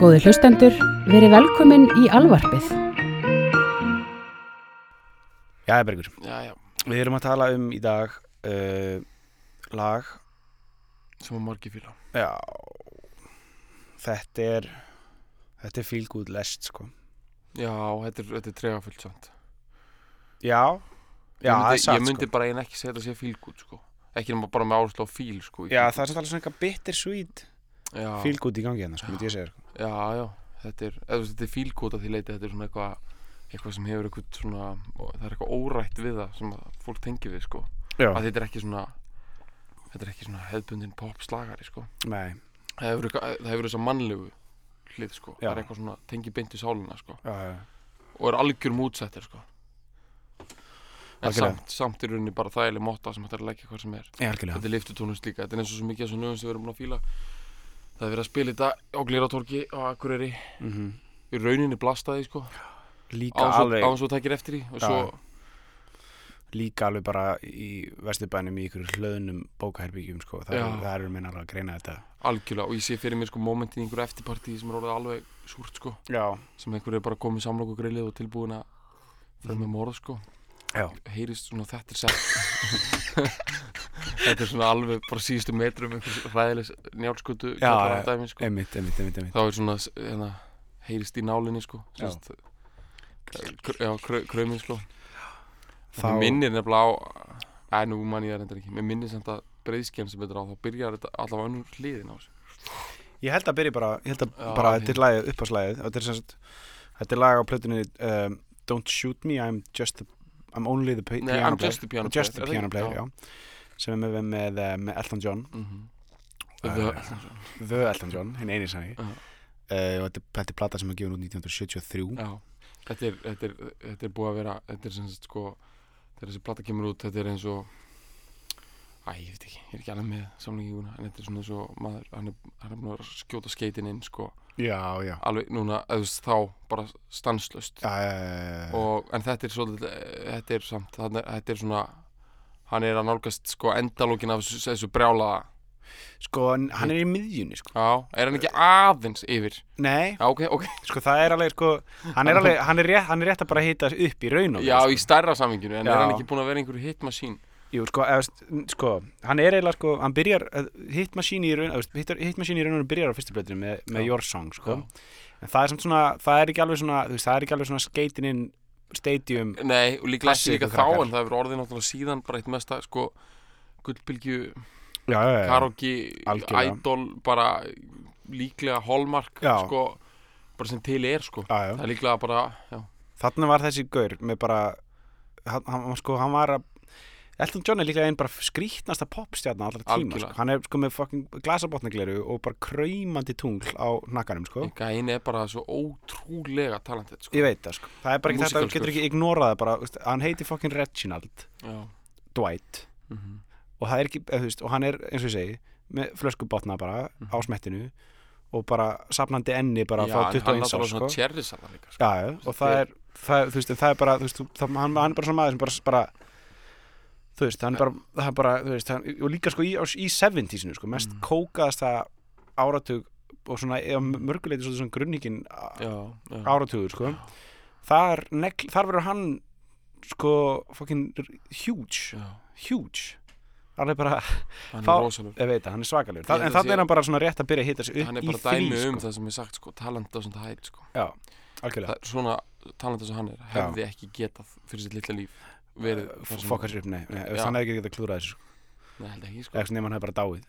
Góði hlustendur, verið velkomin í alvarpið. Jæja Bergur, Já, já, við erum að tala um í dag uh, lag. Sem að margir fíla. Já. Þetta er Þetta er good lest sko. Já, þetta er, þetta er tregafullt samt. Já. Já, Ég það myndi, er satt Ég myndi sko. bara einn ekki segja þetta sé fílgút sko. Ekki nema bara með áherslu á fíl sko Já, það er samt alveg svona eitthvað já, feel good í gangi hérna, sko, myndi ég segja sko. Já, já, þetta er, er fílgút að því leiti Þetta er svona eitthvað eitthvað sem hefur eitthvað svona það er eitthvað órætt við það sem að fólk tengi við sko. Að þetta er ekki svona þetta er ekki svona hefðbundin pop slagari sko. Nei, það hefur, hefur þessa mannlegu hlið sko. Það er eitthvað svona tengi beint í sálina sko. Já, já. Og er algjör mútsettir sko. En samt, samt er rauninni bara þægileg motta sem þetta er að leggja hvað sem er. Já, þetta er liftutónust líka, þetta er eins og svo mikið af þessu lögum sem við erum búin að fíla það er verið að spila þetta á Gleratorki á Akureyri. Mm í rauninni blastaði sko. Líka alveg hans og takir eftir í og svo, Líka alveg bara í vesturbænum í ykkur hlöðnum bókaherbyggjum sko. Það, er, það eru minna alveg að greina þetta. Algjörlega og ég sé fyrir mér sko momentin í einhverju eftirparti sem er alveg súrt sko. Já, sem einhverju er bara komið samlokku grillið og tilbúin að fyrir með morð sko. Já, heyrist svona þetta er sett þetta er svona alveg bara síðustu metrum ræðilegs njálskutu Já, dæmi, sko. einmitt, einmitt, einmitt, einmitt. þá er svona hérna, heyrist í nálinni sko. Já. Já, kr krömin sko. Þá- minnir nefnilega á að nú man ég það reyndar ekki. Mér minnir samt að breyðskjörn sem þetta er á þá byrjar þetta allavega önnur hliðin á þessu. Ég held að byrja bara, ég held að Já, bara þetta er lagið, uppáslægið þetta er sem sagt, þetta er lag á plötunni um, Don't shoot me, I'm just a, I'm only the piano I'm player. Just piano Just player, það piano player, já sem er með, með, með, með Elton John. Mm -hmm. The Elton John, hinn eini sannig Já. uh, og þetta, þetta er plata sem er gefin út 1973 Já, þetta er, þetta, er, þetta er búið að vera þetta er sem sagt sko þegar þessi plata kemur út, þetta er eins og Æ, ég veit ekki, ég er ekki alveg með samlingíguna, en þetta er svona eins og maður, hann er, hann er búin að skjóta skeitin inn sko, Já, já. Alveg núna eða þá bara já. og, en þetta er svolítið þetta er samt, þetta er svona hann er að nálgast sko endalókin af þessu, þessu brjálaða Sko, hann hann er í miðjunni, sko. Já, er hann ekki aðeins yfir? Nei, Já, ok, ok, sko, það er alveg, sko hann er alveg, hann er rétt, hann er rétt að bara hita upp í raun og já, veru, í stærra saminginu en Já. er hann ekki búin að vera einhverju hitmasín? Jú, sko, eða, sko, hann er eiginlega, sko, hann byrjar, Hit Machine í raun, eða, veist, Hit, Hit Machine í raun og veru byrjar á fyrstu blöðinu með, með. Your Song, sko. En það er samt svona, það er ekki alveg svona, þú veist, það er ekki alveg svona skeitin inn stadium. Nei, og líka og þá krakkar. en það hefur orðið náttúrulega síðan bara eitt mesta sko gullbylgju, algjörlega. idol bara líklega hallmark Já. sko, bara sem til er sko Já, já. það er líklega bara, Þannig var þessi gaur með bara, hann, hann, sko, hann var að, Elton John er líklega einn bara skrítnasta popstjarnar allra tíma, sko. Hann er, sko, með fucking glasabotnagleru og bara kraumandi tungl á nakkanum, sko. gæin er bara svo ótrúlega talentið sko Ég veit það, sko. Það er bara ekki þetta, þú getur ekki ignorað það bara, hann heiti fucking Reginald Já, Dwight. mhm og það er ekki, eða, þú veist, og hann er eins og ég segi með flöskubotna bara á smettinu og bara safnandi enni bara Já, frá en 21 hann árs náttúrulega sko. svona cherrysalar líka sko. já, já, og það er, það, þú veist, það er bara þú veist, það, hann, hann er bara svona maður sem bara, bara þú veist, hann er bara, er bara veist, hann, og líka sko í, í 70-sinu sko, mest Mm. kókaðasta áratug og svona, eða mörguleiti svona, svona grunningin Já, já. áratugur sko. Þar, negl, þar verður hann sko fucking huge Já, huge. Alveg bara hann Fá- er Ég veit hann er svakalegur Ég Þa, En að þannig er hann bara svona rétt að byrja að hita sig upp Hann er í bara því dæmi um sko. það sem er sagt sko, talent á svona hætt sko. Já, algjörlega. Það, Svona talent sem hann er hefði ekki getað fyrir sitt litla líf Fokkar sér upp, nei, nei. Þannig hefði ekki getað klúrað þessu sko. Nei, held ekki sko Eða sem hann hefði bara dáið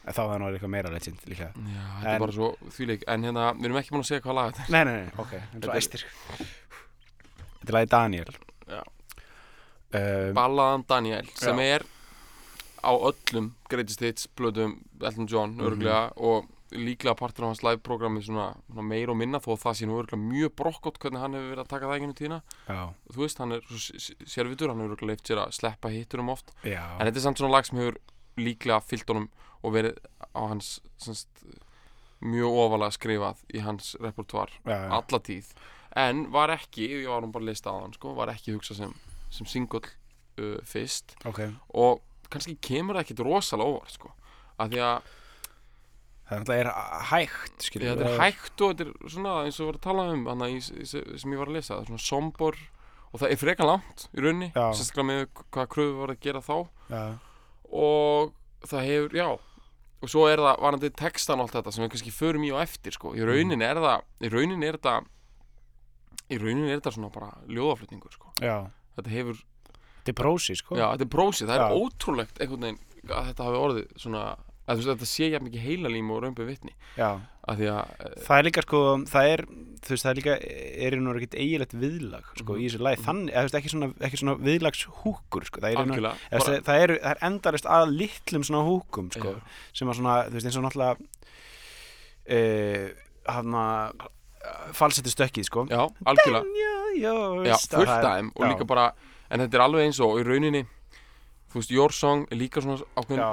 En þá hefði hann verið eitthvað meira legend líklega Já, þetta En- er bara svo þvíleik En hérna, við erum ekki búin að segja hvað lag þetta er Nei, nei, nei, ok En svo Þetta er- æstir Þetta er lagið Daniel Já. um, Ballaðan Daniel sem er á öllum Greatest Hits blöðum Elton John Mhm. örglega og líklega partur af hans live-programmi svona, svona meir og minna þó að það sé nú örglega mjög brokkott hvernig hann hefur verið að taka það ekki tíðina. Já, þú veist, hann er sérvitur hann hefur örglega leift sér að sleppa hitturum oft. Já. En þetta er samt svona lag sem hefur líklega fyllt honum og verið á hans semst, mjög ofalega skrifað í hans repertoar já, já. alla tíð. En var ekki, ég var nú bara að lista á hann sko, var ekki hugsað sem, sem single uh, fyrst. Ok. Og kannski kemur það ekkit rosalega óvart sko. að því að það er náttúrulega hægt skilur þetta er hægt og þetta er svona eins og við varum að tala um hana, í, í, sem ég var að lesa, það er svona sombor og það er frekar langt í rauninni Já. sérstaklega með hvað kröfu var að gera þá. Já, og það hefur, já og svo er það varandi textan og allt þetta sem við kannski förum í og eftir sko, í rauninni er það í rauninni er þetta í rauninni er þetta svona bara ljóðaflutningur sko, já, þetta hefur þetta er prósi sko. Já, þetta er brósið, það er ótrúlegt einhvern veginn að þetta hafi orðið svona að þetta sé jafn mikið heilalím og römbu vitni já. að eh, það er líka sko það er, þú veist, það er líka er nú ekkert eigilegt viðlag sko Mhm. í þessu lagi, þannig, eða þú veist, ekki svona, ekki svona viðlags húkur sko, það er, algjörlega eða, það, er, það er endarist að litlum svona húkum sko, Já. sem að svona, þú veist, eins og náttúrulega uh, hana falsetti stökkið sko já, algjörlega já, fullt að það af þeim og líka bara en þetta er alveg eins og í rauninni þú veist, Your Song er líka svona ákveðin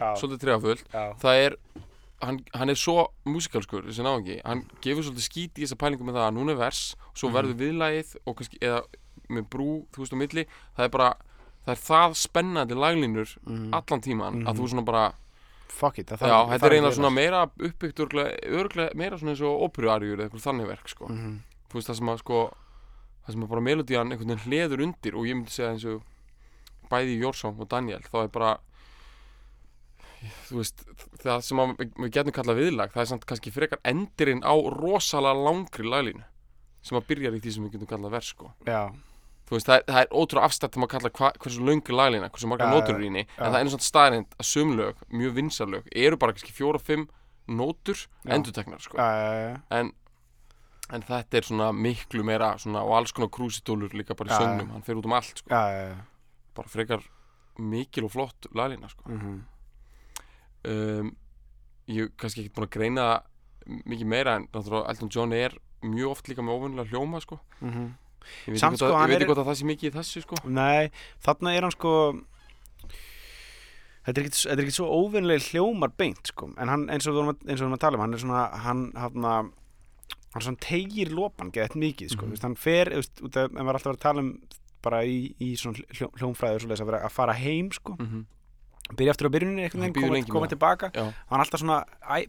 já. svolítið trefafullt það er, hann, hann er svo músikalskur, þessi náðungi, hann gefur svolítið skít í þessa pælingu með það að núna er vers svo Mhm. verður viðlagið og kannski eða með brú, þú veist, á milli það er bara, það er það spennandi laglínur mm, allan tíman að Mhm. þú svona bara, fuck it það já, þarf- þetta þarf er eiginlega ekki svona meira uppbyggt örglega, meira svona eins og óperuarjur eða þannig verk, sko Mhm. þú veist það sem að sko það sem að bara melodían einhvern veginn hleður undir og ég myndi segja eins og bæði Jórsson og Daniel þá er bara veist það sem að við- getum kallað viðlag það er samt kannski frekar endirinn á rosalega langri laglínu sem að byrjar í því sem við getum kallað vers sko veist það, það er ótrúlega afstætt til að kalla hva, hversu löngu laglína, hversu marga nótur í henni en það er eins og staðrind að sumlög, mjög vinsarlög eru bara kannski fjóra-fimm nótur Já. endurteknar sko en, en þetta er svona miklu meira svona, og alls konar krúsitólur líka bara í Já, söngnum, hann fer út um allt sko. já, já, já. Bara frekar mikil og flott laglína sko. Mhm. um, ég er kannski ekki búin að greina mikið meira en náttúrulega Elton John er mjög oft líka með óvennilega hljóma sko. Mhm. ég veit ekki sko, hvort hann veit er- að það sé mikið í þessu sko. Nei, þarna er hann sko Þetta er ekkit, þetta er ekkit svo óvinnileg hljómar beint sko. en hann, eins og við vorum að, eins og við vorum að tala um hann er svona, hann hann svona tegir lopan geðið mikið sko. Mm hann fer, þú veist, en var alltaf að vera að tala um bara í, í svona hljó, hljómfræður svoleiðis að að fara heim sko. mm byrja aftur á veginn, býður koma, koma tilbaka. Já, hann alltaf svona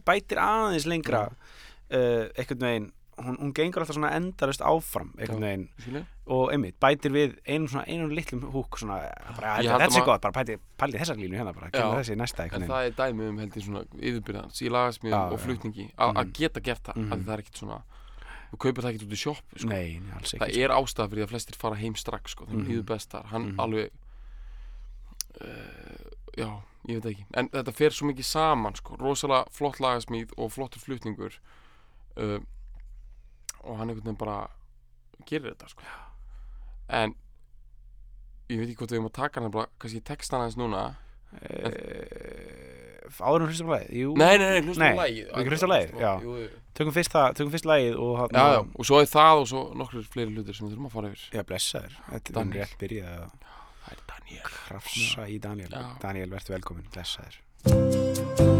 bætir aðeins lengra uh, einhvern veginn. Hún, hún gengur alltaf svona endarist áfram veginn. Skilja og einmitt bætir við einum svona einum litlum húk svona, bara, þetta, að er gott, bara pældi, pældi þessar línu hérna bara, kemur þessi næsta En það er dæmi um held ég svona yfirbyrðans í lagasmíðum og flutningi að Mhm. geta gert það, Mhm. af því það er ekkit svona þú kaupir það ekkit út í sjoppu sko. ekki það er ástæða fyrir að flestir fara heim strax sko, þeim Mhm. líður best þar. Hann Mhm. alveg uh, já, ég veit ekki. En þetta fer svo mikið saman sko, rosalega flott lagasmíð og flottur flutningur uh, og hann einhvern veginn bara gerir þetta sko. En ég veit ekki hvort við erum að taka hann kannski textan hans núna. Uh, áður um hlustum lagið? Jú, nei, nei, nei, hlustum Nei, lagið. við hlustum á lagið, já. jú, jú. tökum fyrst það, tökum fyrst lagið og já, já, og svo er það og svo nokkur fleiri hlutir sem við þurfum að fara yfir. Já, blessaður þetta er Daniel. rétt byrjað að það er Daniel. krafsa í Daniel. Já. Daniel, verður velkomin, blessaður Daniel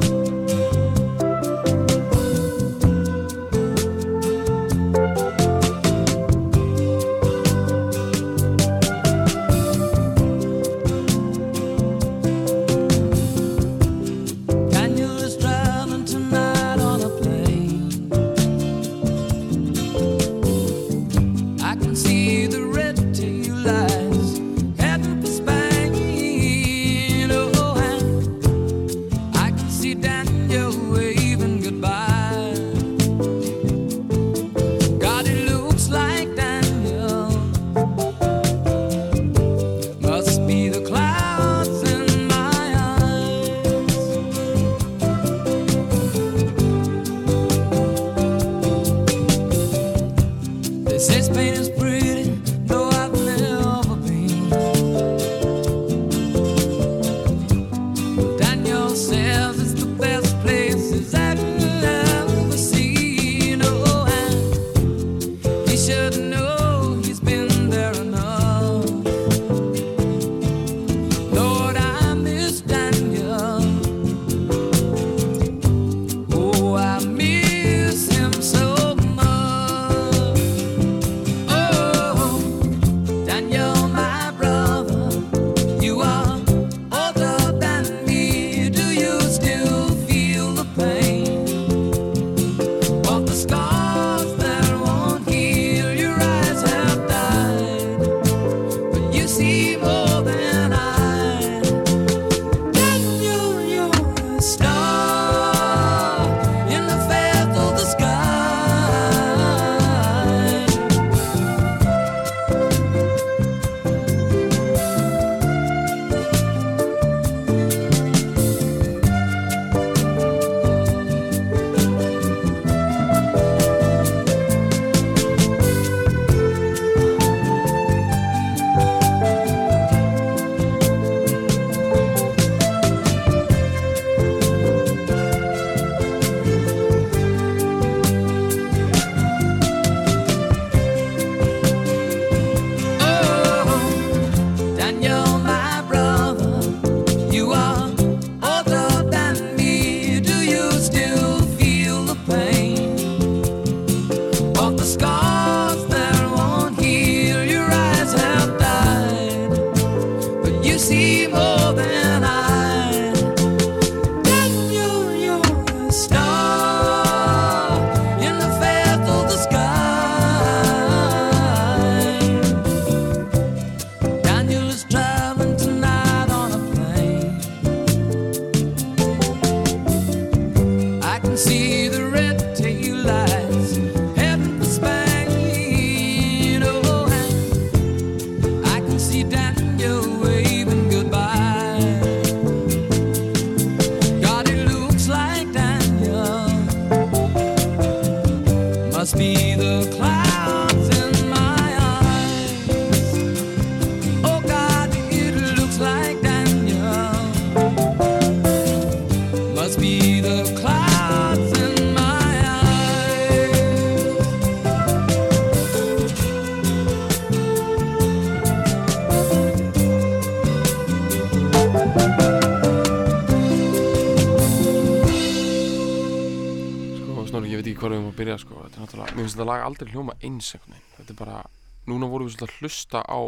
lag aldrei hljóma eins einhvern veginn Þetta er bara, núna vorum við svolítið að hlusta á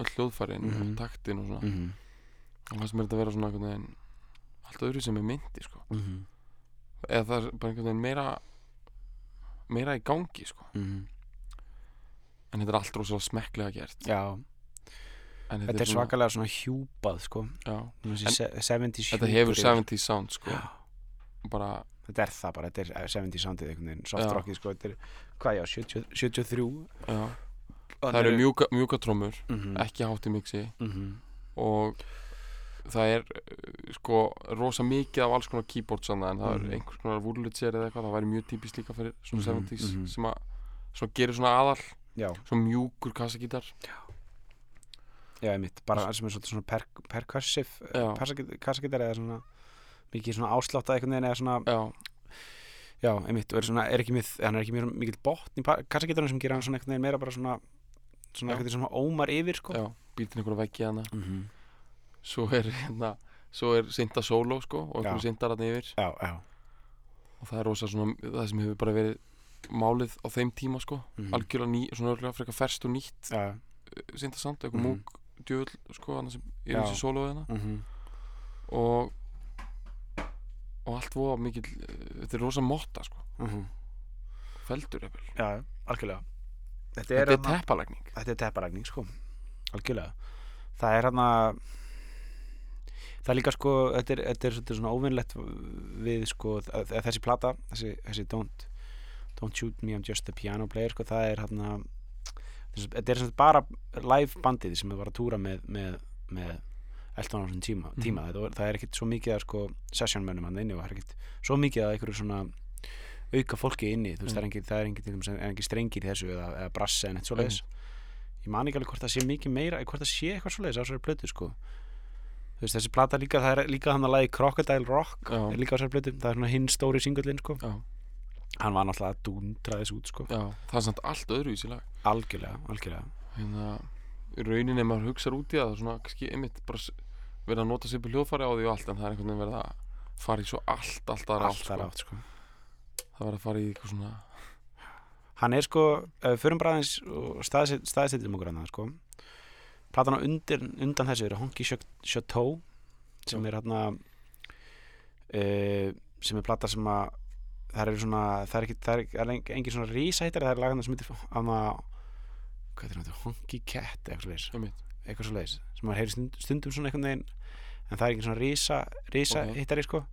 hljóðfærin Mhm. og taktin og svona Mhm. og það sem er þetta að vera svona einhvern veginn allt öðru sem er myndi sko. Mhm. eða það er bara einhvern veginn meira meira í gangi sko. Mhm. en þetta er allt rosalega smekklega gert Já, en þetta er svakalega svona hjúpað sko já, Þessi En- se- 70s þetta hefur yfir. 70s sound sko. Bara, Þetta er það bara, þetta er 70s soundið einhvern veginn Já. Soft rockið sko, þetta er, hvað já, 70, 73 já það eru mjúka, mjúka trómur Mhm. ekki hátt í mixi Mhm. og það er uh, sko rosa mikið af alls konar keyboard sanna en það Mhm. er einhvers konar Wurlitzer eða eitthvað það væri mjög típist líka fyrir svona Mhm, 70s mhm. sem að svona gerir svona aðal Já, svona mjúkur kassagítar já, einmitt, bara sem er svolítið svona per, percussive Já. kassagitar eða svona mikið svona áslátt einhvern veginn eða svona, já, já, einmitt og er svona, er ekki mið, hann er ekki mjög mikill botn í kassagitarinn sem gera hann svona einhvern veginn meira bara svona svona einhvern veginn svona ómar yfir sko já, býtir einhverja veggi hana Mhm. svo er hérna svo er synda solo sko og einhverju Já. syndar hann yfir Já, já, og það er rosa svona það sem hefur bara verið málið á þeim tíma sko Mhm. algjörlega ný, svona örgulega frekar ferst og nýtt já syndasand, eitthvað Mhm. múk djöfull sko, annars sem er Já. þessi solo hérna mhm. og og allt voða mikil þetta er rosa motta sko. Mhm. feldur eppil Já, algjörlega. Þetta þetta er þarna- teppalækning. Þetta er tepparækning sko. Algjörlega. Það er hérna Það er líka sko Þetta er, þetta er svona óvinnlegt við sko að, að þessi plata þessi, þessi don't, don't shoot me I'm just a piano player sko það er hérna þetta er sagt bara live bandið sem við var að túra með, með, með Elton á þessum tíma, Mhm. tíma. Þetta, var- það er ekkit svo mikið að sko sessionmönnum hann inni og það er ekkit svo mikið að einhverju svona auka fólki inni, veist, engin, það er engin, dæmis, er engin strengir í þessu eða, eða brassi en eitt svo leiðis ég man ekki alveg hvort það sé mikið meira hvort það sé eitthvað svo leiðis á þessari plötu sko. Veist, þessi plata líka, það er líka hann að lagi Crocodile Rock, Já. er líka á þessari plötu. Það er svona hinn stóri singullin sko. Hann var náttúrulega að dundra þessu út sko. Það er samt allt öðru í sér lag. Algjörlega, algjörlega. Hérna, rauninni maður hugsar út í það svona kannski einmitt bara verið að nota sér byrð hljóðfæri á því og allt en það er einhvern veginn verið að fara í svo allt, allt aðra átt allt sko. átt sko. Það var að fara í eitthvað svona hann er sko, uh, förum bara aðeins og staðsetjum okkur hann sko. Platan á undir, undan þessu er Honky Chateau sem er hérna uh, sem er plata sem að það eru svona, það er ekki það er, engin, svona rísaheitar, það er lagana sem heitir hana, hvað er þetta, Honky Cat eitthvað svo einmitt, eitthvað svo leis sem maður heyri stund, stundum svona einhvern veginn en það er ekki svona rísa, rísa Ok. hittari sko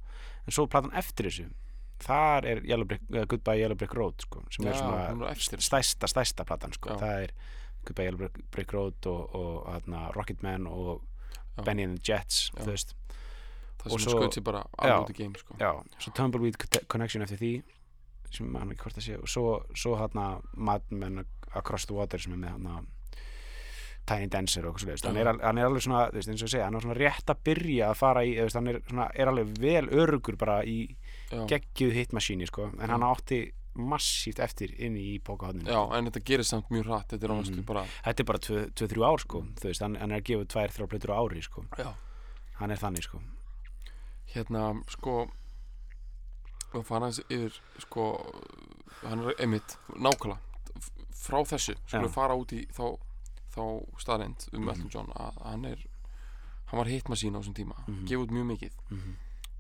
en svo platan eftir þessu þar er Yellow Brick, uh, Goodbye Yellow Brick Road sko, sem Já, svona er eftir. stærsta, stærsta platan sko. Já. það er Goodbye Yellow Brick, Road og, og hérna, Rocketman og Já. Benny and the Jets Já. þú veist það Og sem skaut sér bara alveg út í game sko. svo Tumbleweed Conne- Connection eftir því sem hann ekki hvort að sé og svo, svo hérna Mad Men Across the Water sem er með hérna Tiny Dancer og eitthvað svo hann, er, hann er alveg svona, þú veist, eins og ég segja hann er svona rétt að byrja að fara í, þú veist, hann er, svona, er alveg vel örugur bara í já. geggjuð hitmasíni, sko, en Já. hann átti massíft eftir inni í pókahotninu já, en þetta gerir samt mjög hratt þetta er ánast Mhm. bara þetta er bara 2-3 ár, sko þú veist, hann, hann er að gefa 2-3 plötur á ári, sko já. hann er þannig, sko hérna, sko og fara hans yfir sko, hann er einmitt nákvæmlega, frá þessu við fara út í þá, þá staðreind um Mhm. Elton John að hann er hann var hitmasín á þessum tíma Mhm. gefið út mjög mikið Mhm.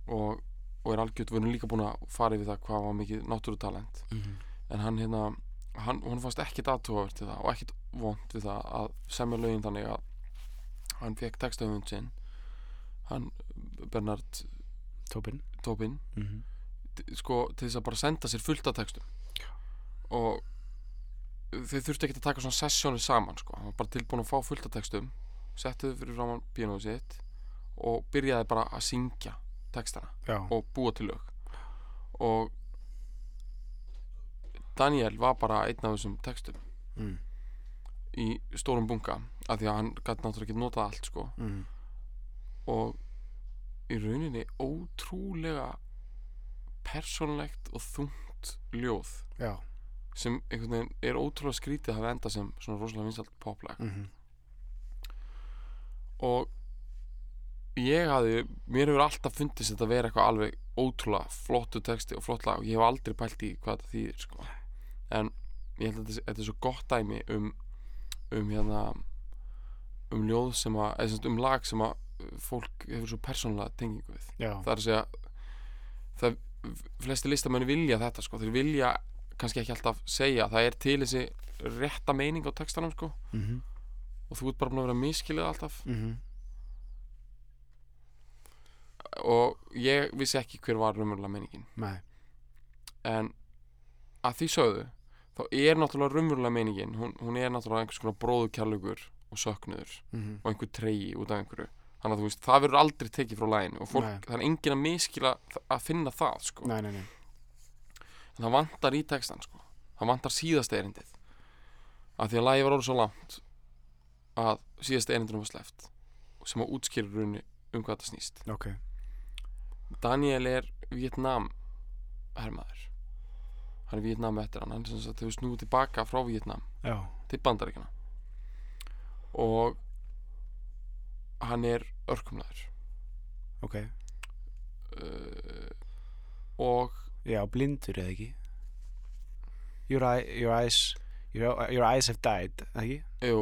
og og er algjört, við erum líka búin að fara yfir það hvað var mikið náttúrutalent Mhm. en hann hérna hann, hún fannst ekkit aðtúavert við það og ekkit vond við það að semja lögin þannig að hann fekk textahöfund sinn hann Bernard Tópin Tobin Mhm. sko til þess að bara senda sér fullt af textum og þau þurftu ekki að taka svona sessjónu saman sko, hann var bara tilbúin að fá fullt af textum setti þau fyrir framann píanóðu sitt og byrjaði bara að syngja textana Já, og búa til lög. Og Daniel var bara einn af þessum textum mm. í stórum bunga af því að hann gæti náttúrulega ekki notað allt sko. Mm. og í rauninni ótrúlega persónlegt og þungt ljóð. Já sem einhvern veginn er ótrúlega skrítið að hafa enda sem svona rosalega vinsalt poplag Mhm. og ég hafði, mér hefur alltaf fundist þetta að vera eitthvað alveg ótrúlega flottu texti og flott lag og ég hef aldrei pælt í hvað þetta þýðir sko. en ég held að þetta, þetta er svo gott dæmi um um hérna um ljóð sem að, eða sagt um lag sem að fólk hefur svo persónulega tengingu við Já það er að segja það, flesti listamenni vilja þetta sko, þeir vilja kannski ekki alltaf segja. Það er til þessi rétta meining á textanum sko. Mhm. og þú ert bara búin að vera miskilið alltaf. Mhm. og ég vissi ekki hver var raunverulega meiningin. Nei. En að því sögðu þá er náttúrulega raunverulega meiningin hún, hún er náttúrulega einhvers konar bróðukjærlugur og söknuður Mhm. og einhver tregi út af einhverju. Þannig að þú veist, það verður aldrei tekið frá læginu og fólk, það er engin að miskila að finna það sko. Nei, nei, nei en það vantar í textan sko. það vantar síðasta erindið. Af því að lagi var orðið svo langt að síðasta erindinu var sleppt sem að útskýra runni um hvað það snýst. Ok. Daniel er Vietnam hermaður. Hann er Vietnam eftir hann. Hann er sem sagt hefur snúið tilbaka frá Vietnam Já. til bandaríkjana og hann er örkumlaður. Ok. Uh, og Já, blindur eða ekki? Your, eye, your eyes your, your eyes have died, eða ekki? jú,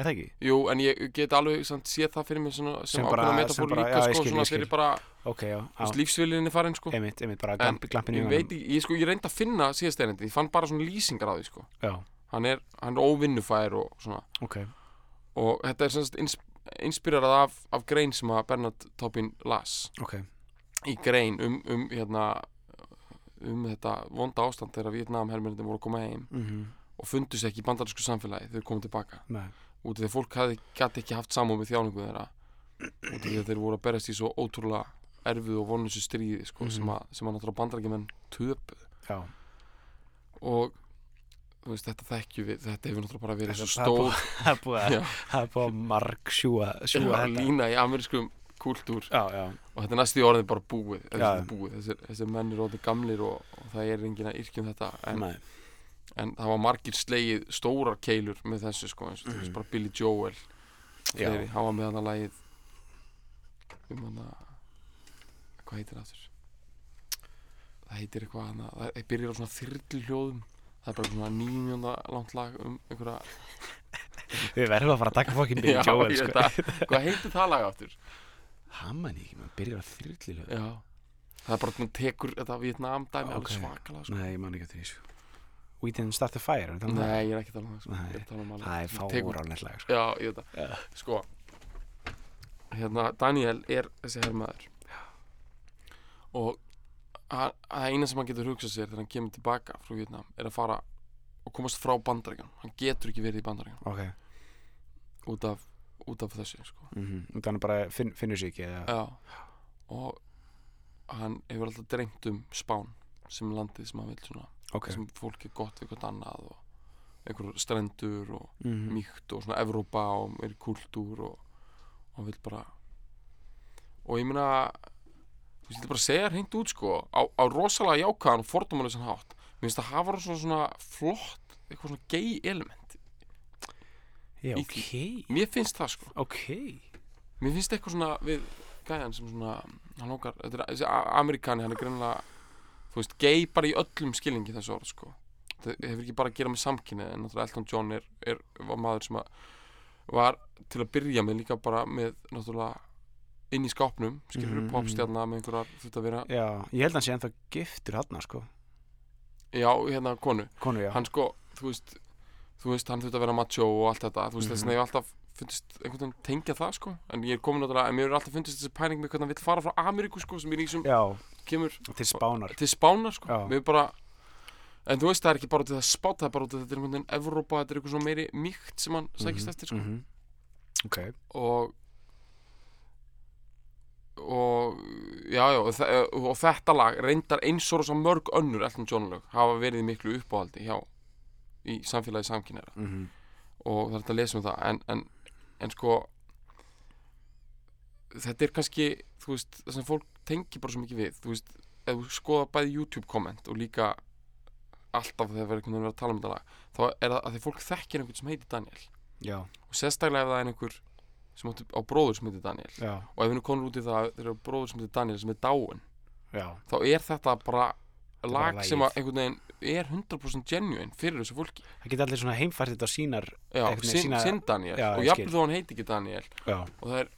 Er það ekki? jú, en ég get alveg séð það fyrir mig svona, sem, Sem ákveðna metafór líka já, sko, skil, svona fyrir bara Ok, já, já. lífsvillinni farin sko. Einmitt, einmitt, bara En glamp, glampin í veit ég sko, ég reyndi að finna síðast erindi, ég fann bara svona lýsingar á því sko. Já, hann er, hann er óvinnufær og svona. Ok. Og þetta er semst ins, inspirerað af, af grein sem að Bernard Taupin las. Ok, í grein um, um hérna um þetta vonda ástand þegar Vietnam hermennir voru að koma heim mhm, og fundu sér ekki í bandarísku samfélagi þegar komið tilbaka. Nei. Út af því að fólk gæti ekki haft samúð með þjáningu þeirra. Út af því að þeir voru að berast í svo ótrúlega erfið og vonlösu stríði sko, Mhm. sem, að, sem að náttúrulega bandarækjumenn töpuð Já, og veist, þetta þekkju við þetta hefur náttúrulega bara verið svo er búið- stór það er búið að marg sjúa, sjúa Já, þetta. lína í amerískum já, og þetta er næstu í orðið bara búið, þessi, búið. Þessir, þessir menn eru orðið gamlir og, og það er engin að yrkjum þetta en, en það var margir slegið stórar keilur með þessu sko, eins og Mhm. bara Billy Joel. Fleiri, hann var með hann að lagið um hann að hvað heitir það aftur? Það heitir eitthvað hann að það byrjar á svona þyrlu hljóðum það er bara svona nýjumjónda langt lag um einhverja Við verðum að fara að taka fokkin Billy Joel ég sko. hvað heitir það lag aftur Það man ég ekki, maður byrjar að þyrlilu já það er bara hún tekur þetta Vietnam dæmi Ok. alveg svakalega sko. Nei, ég man ekki eftir því sko. We didn't start the fire nei, ég er ekki að tala um það sko. Nei. Að um Það er lag sko. Já, ég veit það Já. Sko Hérna, Daniel er þessi herrmaður Og Það eina sem hann getur hugsað sér Þegar hann kemur tilbaka frá Vietnam Er að fara og komast frá bandaríkjan Hann getur ekki verið í bandaríkjan Ok Út af, út af þessu sko. mm -hmm. Þannig bara finn, finnur sig ekki eða... Og hann hefur alltaf dreymt um Spán Sem landið sem hann vil svona Ok. Sem fólk er gott við hvort annað Og einhver strendur og mm mýkt og svona Evrópa og er kultúr og, og hann vil bara og ég veist, ég vil bara segja hreint út sko á, á rosalega jákaðan og fordómalusan hátt. Mér finnst það hafa svona, svona flott eitthvað svona gay element Já, í ok. mér finnst það sko. Ok. Mér finnst eitthvað svona við gæjan sem svona hann lókar, þetta er amerikani hann er greinlega þú veist, gay bara í öllum skilningi þessu orð sko. Það hefur ekki bara að gera með samkynni en náttúrulega Elton John er, er var maður sem að var til að byrja með líka bara með náttúrulega inn í skápnum skilur Mhm, mm mhm. popstjarna með einhverjar þetta að vera, Já, ég held að hann sé ennþá giftur hann sko. Já, hérna konu. Konu, já. Hann sko, þú veist þú veist, hann þurfti að vera macho og allt þetta. Þú veist, Mhm. þess vegna ég hef alltaf fundist einhvern veginn tengja það, sko. En ég er komin náttúrulega, en mér er alltaf fundist þessi pæling með hvernig hann vill fara frá Ameríku, sko, sem sem Já, kemur til spánar. Til Spánar, sko. Já. mér er bara, en þú veist, það er ekki bara til það spát, það er bara af þetta er einhvern veginn Evrópa, þetta er eitthvað svona meiri mýkt sem hann sækist eftir, sko. Mhm. Ok. Og og já, já, og, þe- og þetta lag reyndar eins og rosa mörg önnur Elton John lög hafa verið í miklu uppáhaldi hjá í samfélagi samkynera Mhm. og það er hægt að lesa um það en, en, en sko þetta er kannski þú veist, það sem fólk tengi bara svo mikið við þú veist, ef þú skoða bæði YouTube komment og líka alltaf þegar verður einhvern veginn verið að tala um þetta lag þá er það að því fólk þekkir einhvern sem heitir Daniel. Já, og sérstaklega ef það er einhver sem átti á bróður sem heitir Daniel. Já, og ef við nú konum út í það að þeir eru bróður sem heitir Daniel sem er dáin já. Þá er þetta bara lag sem að einhvern veginn er 100% genuine fyrir þessu fólki. Það geta allir svona heimfært þetta á sínar já, sinn, sína- sinn Daniel. Já, og ég skil. þó hann heiti ekki Daniel. Já, og það er,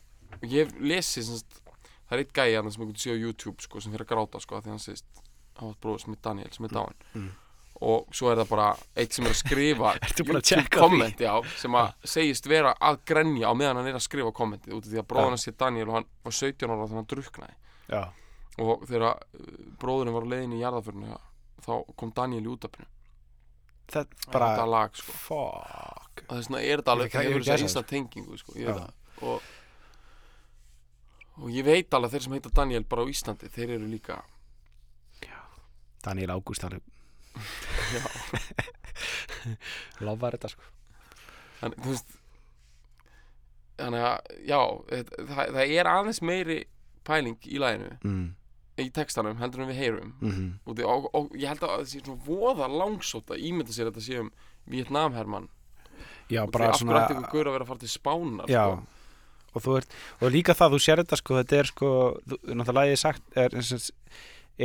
ég hef lesið semst, það er eitt gæi hann sem einhvern sé á YouTube sko, sem fyrir að gráta sko, því hann sést hann var bróður sem er Daniel sem er dáin mm. og svo er það bara eitt sem er að skrifa að YouTube komment sem að segist vera að grenja á meðan hann er að skrifa kommentið út af því að bróður hans sé Daniel og hann var 17 ára þegar hann druknaði og þegar uh, bróðurinn var á leiðin í jarðaförinu þá kom Daniel í útafinu þetta bara þetta lag sko. Fuck. Og þess vegna er þetta alveg ég- hefur þess að einsta tengingu sko, ég Já. veit það. Og, og ég veit alveg þeir sem heita Daniel bara á Íslandi þeir eru líka Daniel Ágúst hann Lofar þetta sko. Þannig, þú veist þannig að já það, það, það er aðeins meiri pæling í laginu. Mm. Í textanum heldur en við heyrum. Mm og, þið, og, og ég held að það sé svona voða langsótt að ímynda sér að þetta sé um Vietnamhermann Já, því bara svona ætti ykkur að vera að fara til Spánar Já, sko. og þú ert og líka það, þú sér þetta sko, þetta er sko þú- náttúrulega lagið sagt er, er,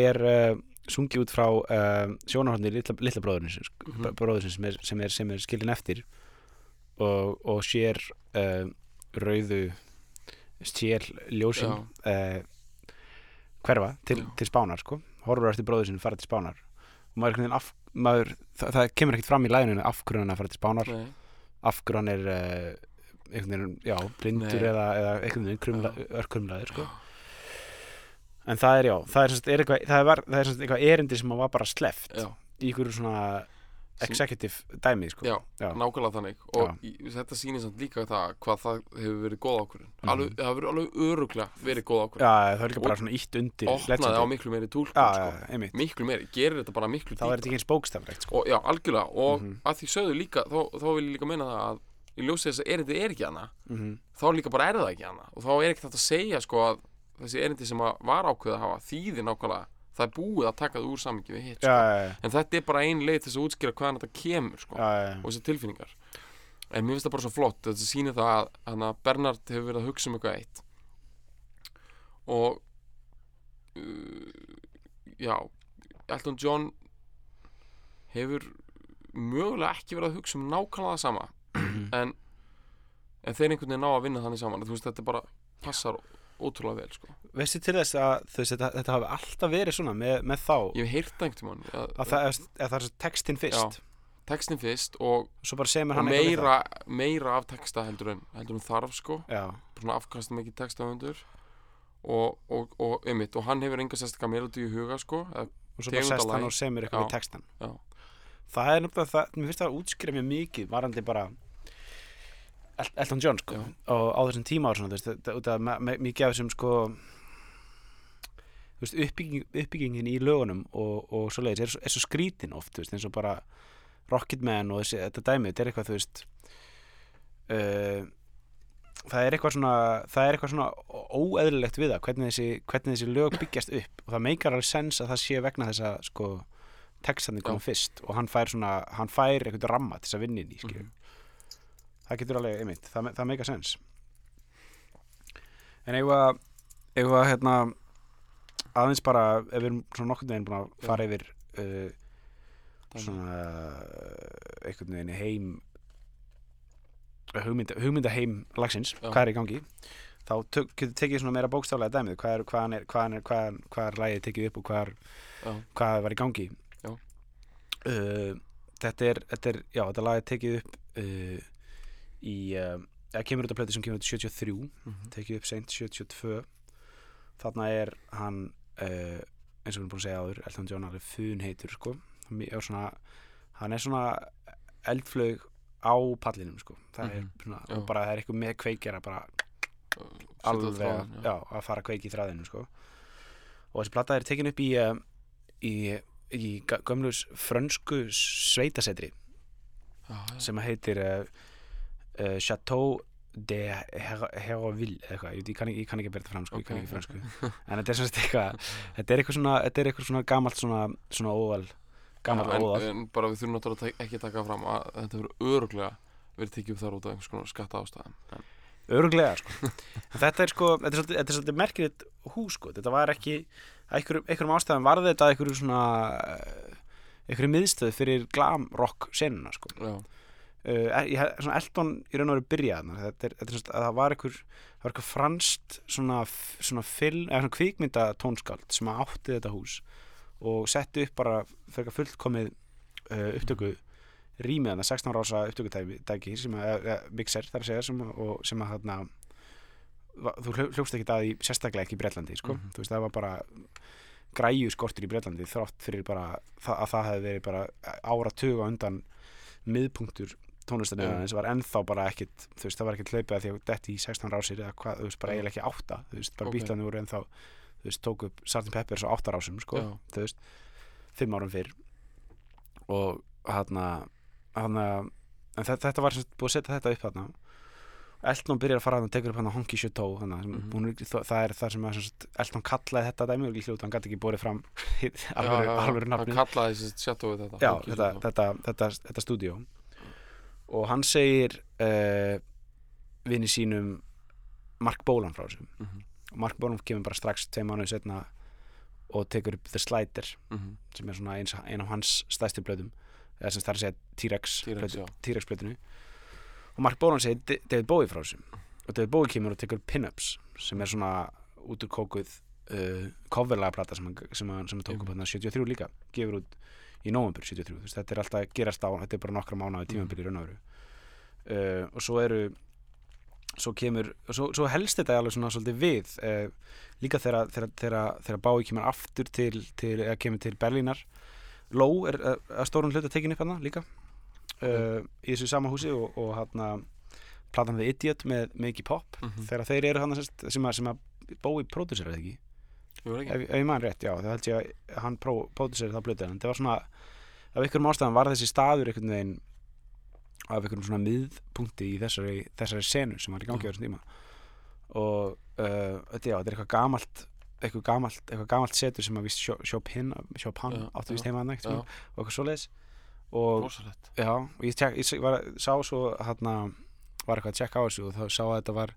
er uh, sungið út frá uh, sjónarhóndin litla, litla bróðurins Mhm. bróðurins sem er, sem er, sem er skilin eftir. Og, og sér uh, rauðu sér ljósin uh, hverfa til, til spánar sko, horfur eftir bróður sinni fara til spánar. Og maður, af, maður það, það kemur ekkert fram í læginu af hverju hann er að fara til spánar. Nei, af hverju hann er uh, einhvern veginn, já, blindur eða, eða einhvern veginn örkumlaður sko. en það er já það er, er eitthvað, það er, var- það er eitthvað erindi sem var bara sleft já, í einhverju svona executive dæmi sko. já, Já. nákvæmlega þannig og í, þetta sýnir samt líka það hvað það hefur verið góð ákvörðun Mhm. alveg, það hefur alveg öruglega verið góð ákvörðun já, það er líka bara svona ítt undir opnaði á Legendary. miklu meiri túlkun já, sko. já, einmitt miklu meiri, gerir þetta bara miklu þá er þetta ekki eins bókstaflegt sko. og já, algjörlega og Mhm. að því sögðu líka, þá, þá vil ég líka meina það að í ljósi þess að erindi er ekki hana mm þá líka bara er það ekki hana og þá er ekki þetta að segja sko að þessi erindi sem að var ákveð að hafa þýðir nákvæmlega það er búið að taka það úr samingi við hitt sko. en þetta er bara ein leið til þess að útskýra hvaðan þetta kemur sko, og þessar tilfinningar. En mér finnst það bara svo flott þetta sýnir það að, Bernard hefur verið að hugsa um eitthvað eitt. Og uh, já Elton John hefur mögulega ekki verið að hugsa um nákvæmlega það sama. En, en þeir einhvern veginn ná að vinna þannig saman þú veist þetta bara passar ótrúlega vel sko. veistu til þess að veist, þetta, þetta hafi alltaf verið svona með, með þá? Ég hef heyrt einhvern tímann að, að það, að það er textin fyrst. Textin fyrst og, og meira, meira af texta heldur en, heldur en þarf sko. Já, afkastum ekki textahundur og, og, og, einmitt, og hann hefur enga sérstakka melodi í huga sko og svo bara sest hann og semur eitthvað Já. við textan já, það er nefnilega það, mér finnst það að útskýra mjög mikið varandi bara Elton John sko og á þessum tíma ára svona, þú veist, mikið af þessum sko þú veist, uppbygging, uppbyggingin í lögunum og, og svo leiðis er, er svo skrítin oft, þú veist, eins og bara Rocketman og þessi, þetta dæmi, þetta er eitthvað, þú veist uh, það er eitthvað svona það er eitthvað svona óeðlilegt við það hvernig þessi, hvernig þessi lög byggjast upp. Og það meikar alveg sens að það sé vegna þess að sko textandi koma fyrst og hann fær svona, hann fær eitthvað ramma til þess að vinna inn í, skilju Mhm. Það getur alveg, einmitt, það, það meikar sens en við að hérna aðeins bara, ef við erum svona nokkurn veginn búin að fara yfir uh, svona uh, einhvern veginn heim hugmynda, hugmynda heim lagsins, Já. hvað er í gangi þá tök, getur tekið svona meira bókstaflega dæmið. Hvað er, hvaðan er, hvaðan er, hvaðan, hvað er lægið tekið upp og hvað, er, hvað var í gangi? Uh, þetta er, þetta er já, þetta er tekið upp uh, í uh, eða kemur út af plötu sem kemur út í 73 Mhm. tekið upp seint 72 þarna er hann uh, eins og við erum búin að segja áður Elton John alveg fun heitur sko. Er svona, hann er svona eldflög á pallinum sko. það er Mhm. svona, Já. og bara það er eitthvað með kveikjara bara alveg þráðinn, já. að fara að kveiki í þræðinu sko. og þessi plata er tekin upp í uh, í, í gömlus frönsku sveitasetri já, já. sem heitir uh, Chateau de Her- Héroville eða eitthvað, ég, kann ekki- ég kann ekki að berða fram sko, ég kann Ok, ekki fransku. En þetta er svona eitthvað þetta er eitthvað svona, eitthvað svona gamalt svona, svona óval gamalt Já, óval. en, en bara við þurfum náttúrulega að ekki taka fram að þetta verður öruglega verið tekið upp þar út af einhvers konar skatta ástæðan en, Öruglega sko. En Þetta er sko, þetta er svolítið, þetta er svolítið merkilegt hús sko. Þetta var ekki, einhverjum, ástæðum varði þetta einhverju svona einhverju miðstöð fyrir glam rock senuna sko. Já, uh, ég, svona Elton í raun og veru byrjað þarna. þetta er, þetta er svona, að það var einhver það var einhver franst svona, svona film, svona kvikmynda tónskáld sem átti þetta hús og setti upp bara fyrir fullkomið uh, upptöku rýmið þarna 16 rása upptökutæki sem að, eða, mixer þar að segja sem, að- og sem að þarna þú hljó- hljókst ekki það í sérstaklega ekki í Bretlandi sko. Mhm. þú veist það var bara græju skortur í Bretlandi þrátt fyrir bara að það hefði verið bara áratug á undan miðpunktur tónlistinni Já. eins og var ennþá bara ekkit þú veist það var ekkit hlaupið að því að detti í 16 rásir eða hvað, þú veist bara eiginlega ekki átta þú veist bara Ok. okay. bítlandi voru ennþá þú veist tók upp Sgt. Pepper svo átta rásum sko, Já. þú veist fimm árum fyrr og hann hann en þetta, þetta var sem búið að setja þetta upp hann Elton byrjar að fara hann og tekur upp hann hann Mhm. mm það er það sem að Elton kallaði þetta dæmi og hann gæti ekki borið fram já, alvöru hann nafni kallaði þetta þetta, þetta, þetta, þetta stúdíó og hann segir uh, vini sínum Mark Bolan frá þessu. Mhm, og Mark Bolan kemur bara strax tvei mánuði setna og tekur upp The Slider mhm, sem er svona eins, ein af hans stæstu blöðum eða sem það er að segja T-Rex T-Rex, blöðinu og Mark Bolan segir David Bowie frá þessu. Og David Bowie kemur og tekur pin-ups sem er svona út úr kókuð uh, coverlega plata sem hann, tók upp Mhm. hann 73 líka. Gefur út í november 73 Þú veist, þetta er alltaf að gerast á, þetta er bara nokkra mánuði tímabili í raun og veru. Uh, og svo eru svo kemur, svo, svo helst þetta alveg svona svolítið við uh, líka þegar, Bái kemur aftur til, til eða kemur til Berlínar. Ló er uh, að stórun hluta tekin upp hann líka. Uh, í þessu sama húsi og, og hann platan The Idiot með Maggie Pop. Mhm. þegar þeir eru hann sem að, sem að ekki Ég var ekki ef, ef ég man rétt, já, það held ég að hann pródusir það blötu, en það var svona af einhverjum ástæðan var þessi staður einhvern veginn af einhverjum svona miðpunkti í þessari, þessari senu sem var í gangi á þessum tíma. Og uh, þetta, já, þetta er eitthvað gamalt eitthvað gamalt, eitthvað gamalt setur sem að vist Chopin, Chopin áttu vist heima Já, og eitthvað svoleiðis. Og Já, og ég, tek, ég var, sá svo hérna, var eitthvað að tjekka á þessu og þá sá að þetta var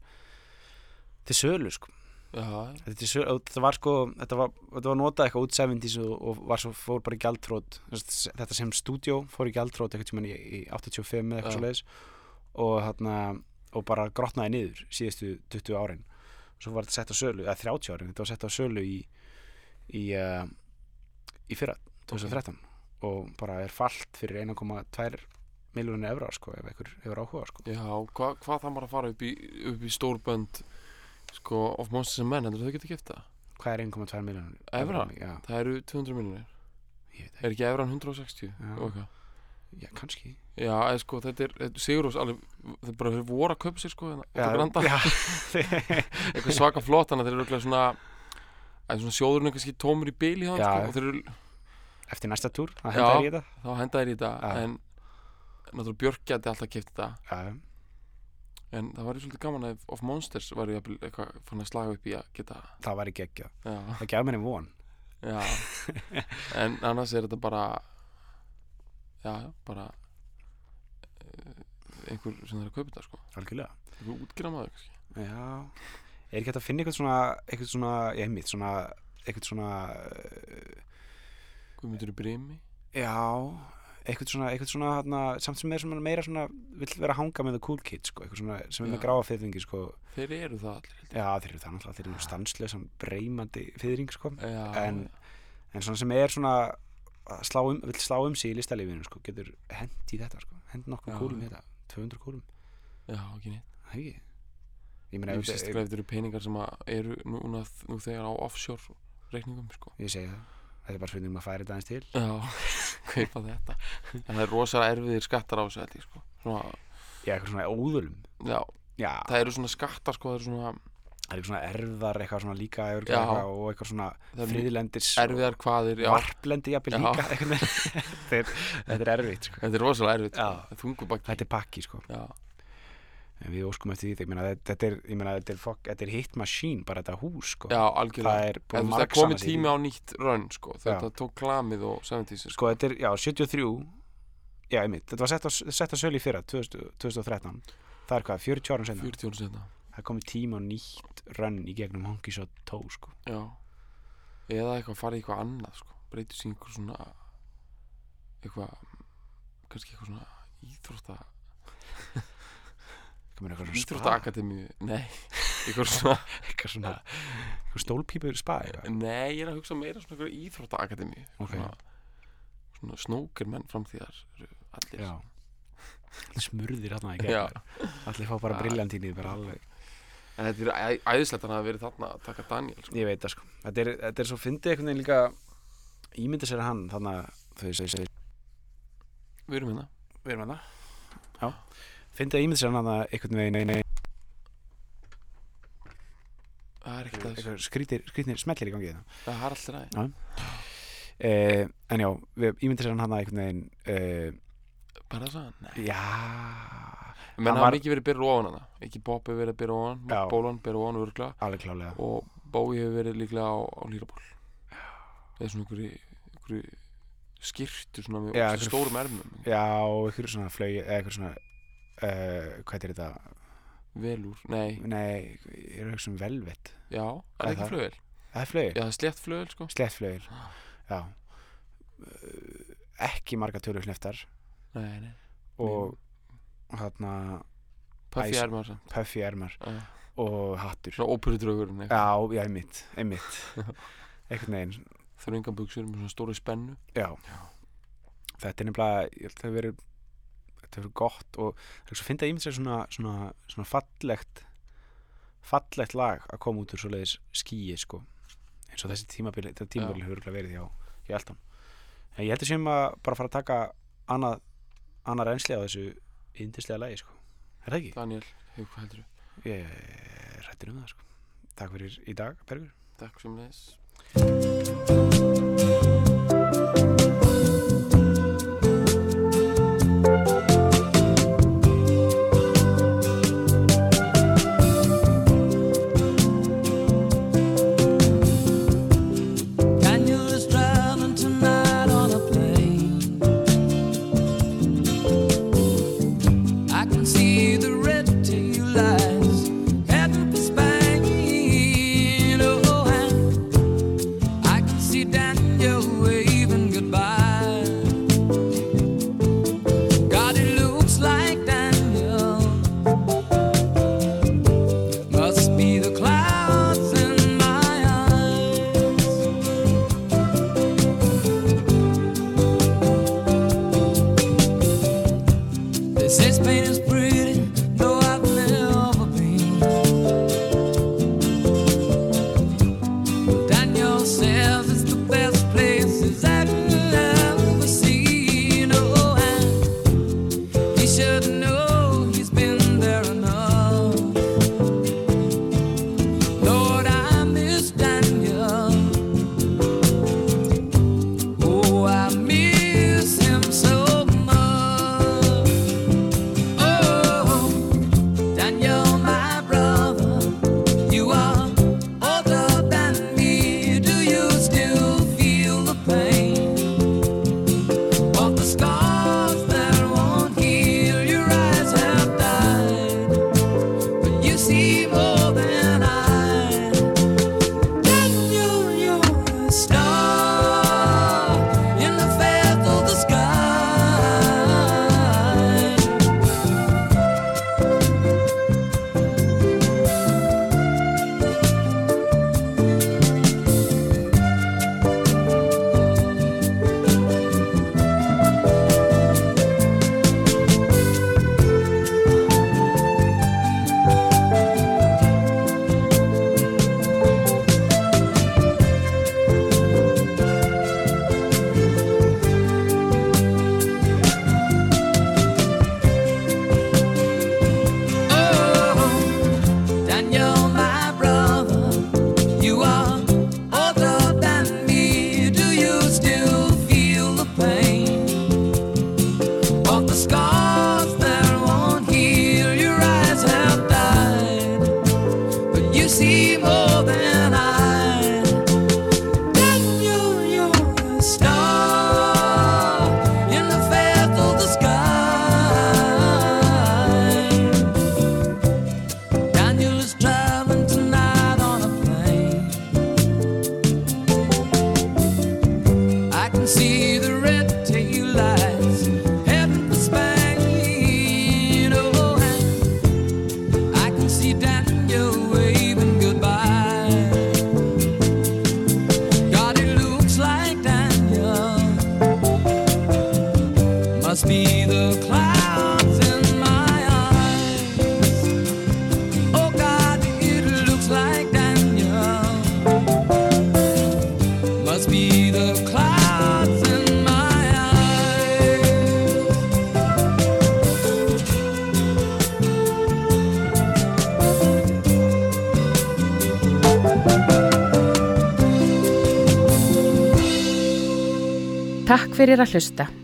til sölu sko. Þetta, og þetta var sko þetta var, þetta var notað eitthvað út 70s og, og var svo, fór bara í gjaldtrót þetta sem stúdjó fór í gjaldtrót eitthvað tímann í, í 85 eða eitthvað svo leiðis og, hérna, og bara grotnaði niður síðustu 20 árin. Svo var þetta sett á sölu, eða 30 árin þetta var sett á sölu í í, uh, í fyrra 2013 og bara er fallt fyrir 1,2 miljónu evra sko, ef einhver hefur áhuga sko. já hva, hvað það maður að fara upp í, upp í stórbönd sko, of Monsters and Men, heldur þau gift það? hvað er 1,2 miljónu Evra? Já, Það eru 200 miljonir ég veit Er ekki evran 160? Já. og eitthvað? já, kannski Já, eða sko, þetta er, þetta er Sigurós alveg, það er bara þeir voru að kaupa sér sko hérna, út á granda, já, eitthvað svaka flott þannig að þeir eru örugglega svona að svona sjóðurinn kannski tómur í hjá þeim Já. sko, og þeir eru, eftir næsta túr, það Já. hendar í þetta þá henda þeir í þetta Já. en náttúrulega Björk geti alltaf keft þetta já, en það var svolítið gaman að of Monsters var ég eitthvað fann að slaga upp í að geta það var ekki ekki það gaf mér einn von. Já. En annars er þetta bara já, bara eh, einhver sem er að kaupa þetta sko. Algjörlega. Einhver útgjara maður kannski. Já, er ekki hægt að finna eitthvað svona eitthvað svona, ég mitt svona eitthvað svona uh, Guðmundur í brimi. Já, eitthvað svona, eitthvað svona hana, samt sem er svona meira svona vill vera að hanga með the cool kids sko, eitthvað svona sem er með gráa fyrðingi sko. Þeir eru það allir já þeir eru það náttúrulega, þeir eru stanslösan breymandi fyrðing sko. En- en svona sem er svona slá um, vill slá um sig í listalífinu sko, getur hent í þetta sko, hent nokkuð kúlum í þetta 200 kúlum, já, ekki neitt. Það ekki? Ég meina, ef- þetta eru peningar sem eru núna nú þegar á offshore reikningum sko. ég segi það, þetta er bara spurning um að færa þetta aðeins til Já, kaupa þetta En það er rosalega erfiðir skattar á þessu held ég, sko. svona, já, eitthvað svona óðulum Já, já, það eru svona skattar sko, það eru svona það er eitthvað svona erfðar eitthvað svona líka Já. örugglega, og eitthvað svona eru friðlendis erfiðar kvaðir já, varplendi jafnvel Já. líka þetta, er, þetta er erfitt sko. Þetta er rosalega erfitt sko. Þetta er pakki sko. Já, en við óskum eftir því meina, þetta, er, meina, þetta, er, þetta er hit machine bara þetta hús sko. já, það er búin að veist, það komið tími á nýtt rönn sko. Þetta tók klamið og 70s sko. sko þetta er, já, 73 já, einmitt, þetta var sett á, sett á sölu í fyrra 2000, 2013 það er hvað, 40 árum senna 40 ára setna það komið tíma á nýtt rönn í gegnum Honky Shot Toe sko. Já Eða eitthvað farið eitthvað annað sko. Breytir sig í einhver svona eitthvað kannski eitthvað svona íþrótta Komið eitthvað svona Íþróttaakademíu Nei, eitthvað svona eitthvað svona eitthvað stólpípur spa eitthvað. Nei, ég er að hugsa meira svona eitthvað íþróttaakademíu. Ok. svona, svona snókermenn framtíðar eru allir. Já. Smurðir hérna í gegn allir fá bara briljantíni bara alveg. En þetta er æðislegt að hann hafa verið þarna að taka Daniel sko. ég veit það sko. Þetta er, þetta er svo fyndið einhvern veginn líka ímynda sér hann þannig að þau segir Við erum hérna. Við erum hann já fyndið að ímynda sér hann að einhvern veginn nei, nei, Það er ekkert að þessu. Eitthvað skrítir, skrítir smellir í gangi hérna. Það er alltaf ræði eh, en já, við ímynda sér hann hann að einhvern veginn eh, Bara þess að Nei. Já. Menn Hann hafa var- mikið verið byrður ofan hana. Ekki Bob hefur verið byrður ofan. Bólan byrður ofan örgla alveg klálega Og Bói hefur verið líklega á, á lýraból. Það er svona einhverju, einhverju skirtu svona með Já, stórum ermum. Já, einhverju svona flögi eða einhverju svona uh, hvað er þetta? Velúr, nei, nei, ég er að hugsa um velvet. Já, Hvað er það er ekki það? flugvel? það er flögi, Já, það er slétt flugvel sko. Slett flögir já. Uh, ekki marga tölur hleftar Nei, nei, og þarna Puffy Æs- ermar samt. Puffy ermar Já. og hattur. Svona óperudraugurinn já, já, einmitt, einmitt. Einhvern veginn, Þurfa enga buksur með svona stóru spennu. Já. þetta er nefnilega ég held að það verið þetta verið gott og það er svo fyndið að ímynd sér svona, svona, svona fallegt fallegt lag að koma út úr svoleiðis skýi sko. Eins og þessi tímabili, þetta tímabili hefur verið hjá, hjá Elton. En ég held að séum að bara fara að taka annað, annað reynsli á þessu yndislega lagi sko. Er það ekki? Daniel, hefur hvað heldur Ég er hrættur um það sko. Takk fyrir í dag, Bergur. Takk sem leis vivo. Fyrir að hlusta.